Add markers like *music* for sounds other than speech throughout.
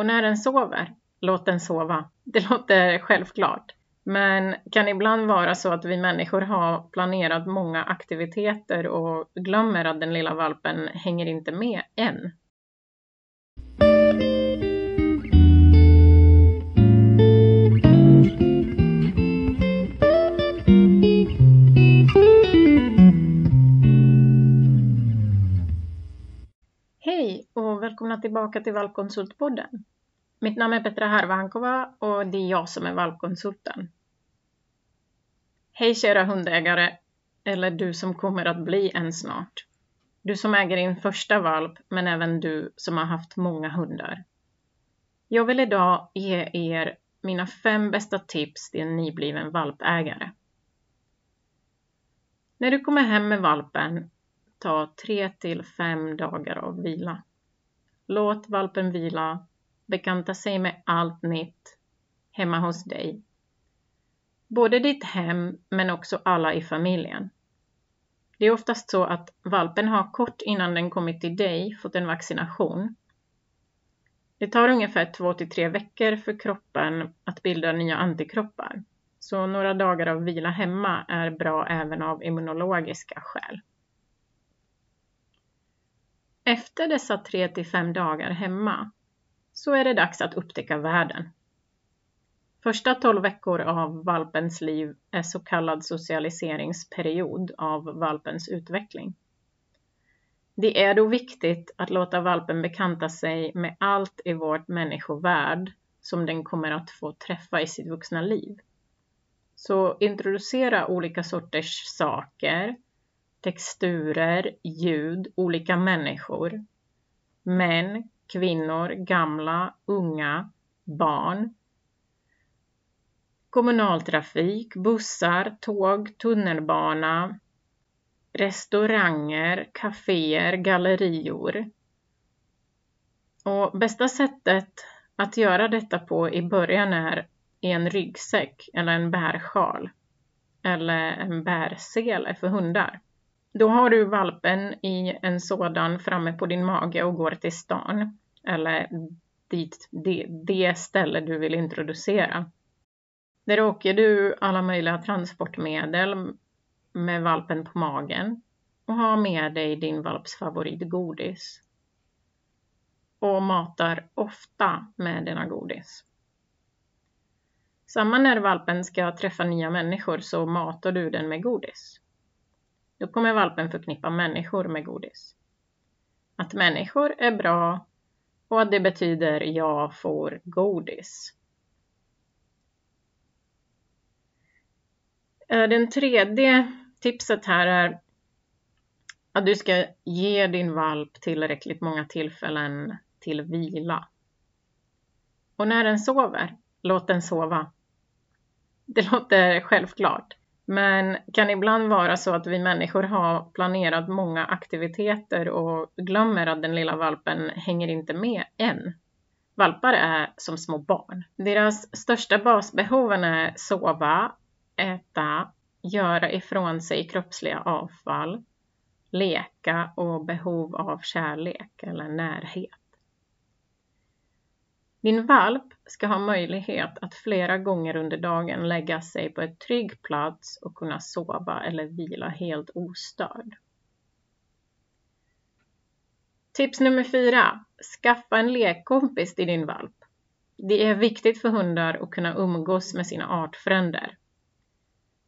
Och när den sover, låt den sova. Det låter självklart. Men kan ibland vara så att vi människor har planerat många aktiviteter och glömmer att den lilla valpen hänger inte med än. Välkomna tillbaka till Valpkonsultpodden. Mitt namn är Petra Harvankova och det är jag som är valpkonsulten. Hej kära hundägare, eller du som kommer att bli en snart. Du som äger din första valp, men även du som har haft många hundar. Jag vill idag ge er mina fem bästa tips till en nybliven valpägare. När du kommer hem med valpen, ta 3 till 5 dagar av vila. Låt valpen vila, bekanta sig med allt nytt hemma hos dig. Både ditt hem men också alla i familjen. Det är oftast så att valpen har kort innan den kommit till dig fått en vaccination. Det tar ungefär 2 till 3 veckor för kroppen att bilda nya antikroppar. Så några dagar av vila hemma är bra även av immunologiska skäl. Efter dessa 3 till 5 dagar hemma så är det dags att upptäcka världen. Första 12 veckor av valpens liv är så kallad socialiseringsperiod av valpens utveckling. Det är då viktigt att låta valpen bekanta sig med allt i vårt människovärld som den kommer att få träffa i sitt vuxna liv. Så introducera olika sorters saker, texturer, ljud, olika människor, män, kvinnor, gamla, unga, barn, kommunaltrafik, bussar, tåg, tunnelbana, restauranger, kaféer, gallerior. Och bästa sättet att göra detta på i början är i en ryggsäck eller en bärsjal eller en bärsele för hundar. Då har du valpen i en sådan framme på din mage och går till stan eller dit, det, det ställe du vill introducera. Där åker du alla möjliga transportmedel med valpen på magen och har med dig din valps favoritgodis. Och matar ofta med dina godis. Samma när valpen ska träffa nya människor så matar du den med godis. Då kommer valpen förknippa människor med godis. Att människor är bra och att det betyder jag får godis. Eh, den tredje tipset här är att du ska ge din valp tillräckligt många tillfällen till vila. Och när den sover, låt den sova. Det låter självklart, men kan ibland vara så att vi människor har planerat många aktiviteter och glömmer att den lilla valpen hänger inte med än. Valpar är som små barn. Deras största basbehoven är sova, äta, göra ifrån sig kroppsliga avfall, leka och behov av kärlek eller närhet. Din valp ska ha möjlighet att flera gånger under dagen lägga sig på en trygg plats och kunna sova eller vila helt ostörd. Tips nummer fyra. Skaffa en lekkompis till din valp. Det är viktigt för hundar att kunna umgås med sina artfränder.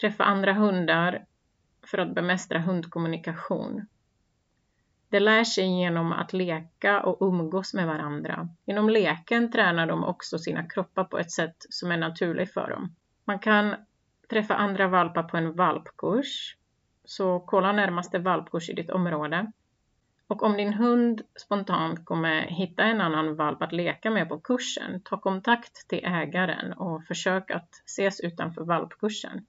Träffa andra hundar för att bemästra hundkommunikation. De lär sig genom att leka och umgås med varandra. Genom leken tränar de också sina kroppar på ett sätt som är naturligt för dem. Man kan träffa andra valpar på en valpkurs. Så kolla närmaste valpkurs i ditt område. Och om din hund spontant kommer hitta en annan valp att leka med på kursen, ta kontakt till ägaren och försök att ses utanför valpkursen.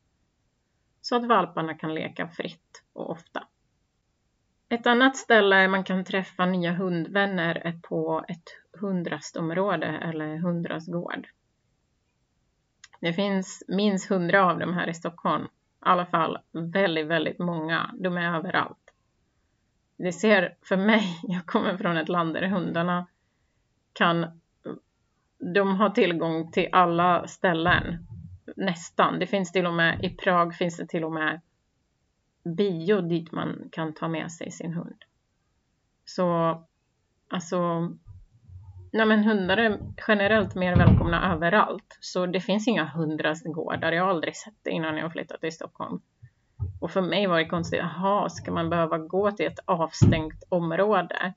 Så att valparna kan leka fritt och ofta. Ett annat ställe man kan träffa nya hundvänner är på ett hundrastområde eller hundrastgård. Det finns minst hundra av dem här i Stockholm. I alla fall väldigt, väldigt många. De är överallt. Det ser för mig, *laughs* jag kommer från ett land där hundarna kan de har tillgång till alla ställen. Nästan. Det finns till och med i Prag finns det till och med bio dit man kan ta med sig sin hund. Så alltså, nej men hundar är generellt mer välkomna överallt. Så det finns inga hundrastgårdar. Jag har aldrig sett det innan jag flyttade till Stockholm. Och för mig var det konstigt, jaha, ska man behöva gå till ett avstängt område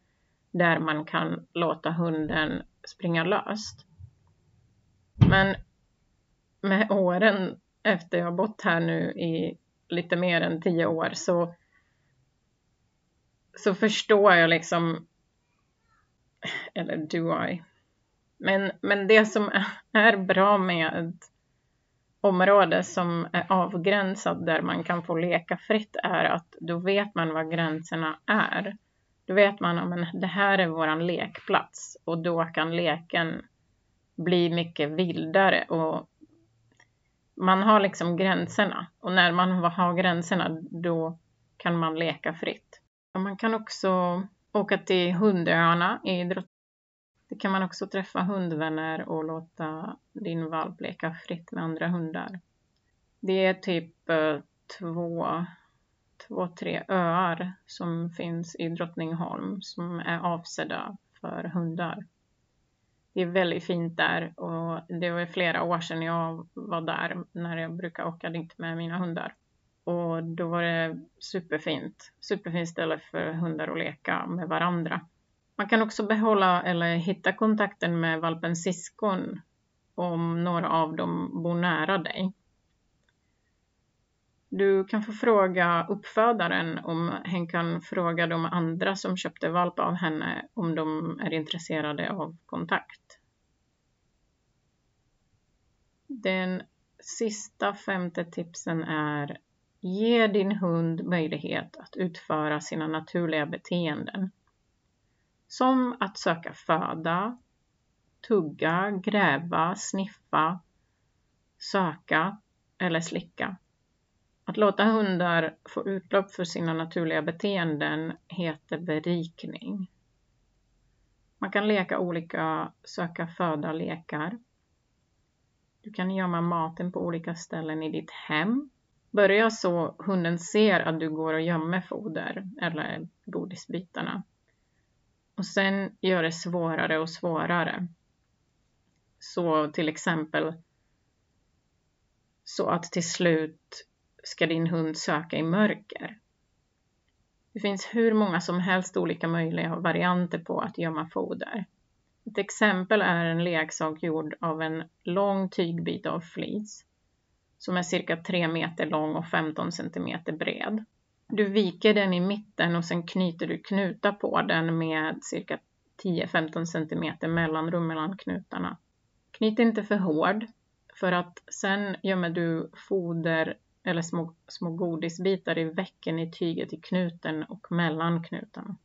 där man kan låta hunden springa löst? Men med åren efter jag bott här nu i lite mer än tio år så, så förstår jag liksom, eller do I? Men, men det som är bra med ett område som är avgränsat där man kan få leka fritt är att då vet man vad gränserna är. Då vet man att det här är våran lekplats och då kan leken bli mycket vildare och man har liksom gränserna och när man har gränserna då kan man leka fritt. Och man kan också åka till Hundöarna i Drottningholm. Det kan man också träffa hundvänner och låta din valp leka fritt med andra hundar. Det är typ eh, två, två, tre öar som finns i Drottningholm som är avsedda för hundar det är väldigt fint där och det var flera år sedan jag var där när jag brukar åka dit med mina hundar. Och då var det superfint, superfint ställe för hundar att leka med varandra. Man kan också behålla eller hitta kontakten med valpens syskon om några av dem bor nära dig. Du kan få fråga uppfödaren om hen kan fråga de andra som köpte valp av henne om de är intresserade av kontakt. Den sista femte tipsen är Ge din hund möjlighet att utföra sina naturliga beteenden. Som att söka föda, tugga, gräva, sniffa, söka eller slicka. Att låta hundar få utlopp för sina naturliga beteenden heter berikning. Man kan leka olika söka föda-lekar. Du kan gömma maten på olika ställen i ditt hem. Börja så hunden ser att du går och gömmer foder eller godisbitarna. Och sen gör det svårare och svårare. Så till exempel så att till slut ska din hund söka i mörker. Det finns hur många som helst olika möjliga varianter på att gömma foder. Ett exempel är en leksak gjord av en lång tygbit av flis som är cirka 3 meter lång och 15 centimeter bred. Du viker den i mitten och sen knyter du knutar på den med cirka 10-15 centimeter mellanrum mellan knutarna. Knyt inte för hård för att sen gömmer du foder eller små, små godisbitar i vecken i tyget i knuten och mellan knutarna.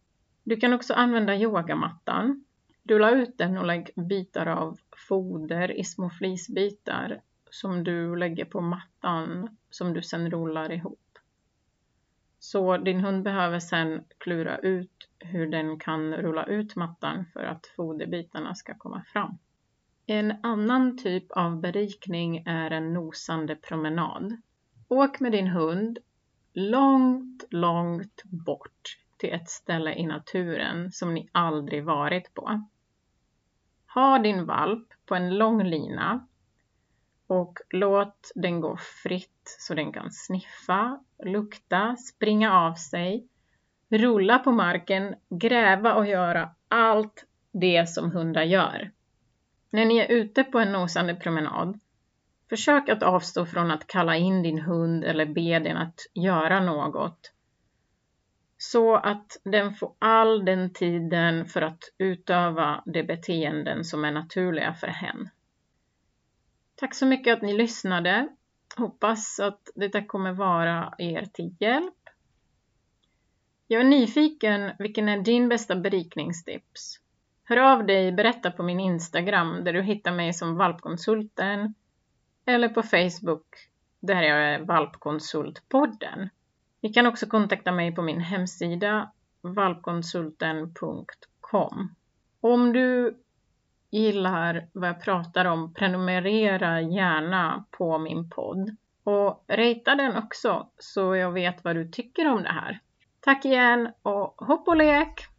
Du kan också använda yogamattan. Rulla ut den och lägg bitar av foder i små flisbitar som du lägger på mattan som du sedan rullar ihop. Så din hund behöver sedan klura ut hur den kan rulla ut mattan för att foderbitarna ska komma fram. En annan typ av berikning är en nosande promenad. Åk med din hund långt, långt bort till ett ställe i naturen som ni aldrig varit på. Ha din valp på en lång lina och låt den gå fritt så den kan sniffa, lukta, springa av sig, rulla på marken, gräva och göra allt det som hundar gör. När ni är ute på en nosande promenad, försök att avstå från att kalla in din hund eller be den att göra något så att den får all den tiden för att utöva de beteenden som är naturliga för hen. Tack så mycket att ni lyssnade. Hoppas att detta kommer vara er till hjälp. Jag är nyfiken, vilken är din bästa berikningstips? Hör av dig, berätta på min Instagram där du hittar mig som valpkonsulten eller på Facebook där jag är valpkonsultpodden. Ni kan också kontakta mig på min hemsida valpkonsulten.com. Om du gillar vad jag pratar om, prenumerera gärna på min podd. Och ratea den också så jag vet vad du tycker om det här. Tack igen och hopp och lek!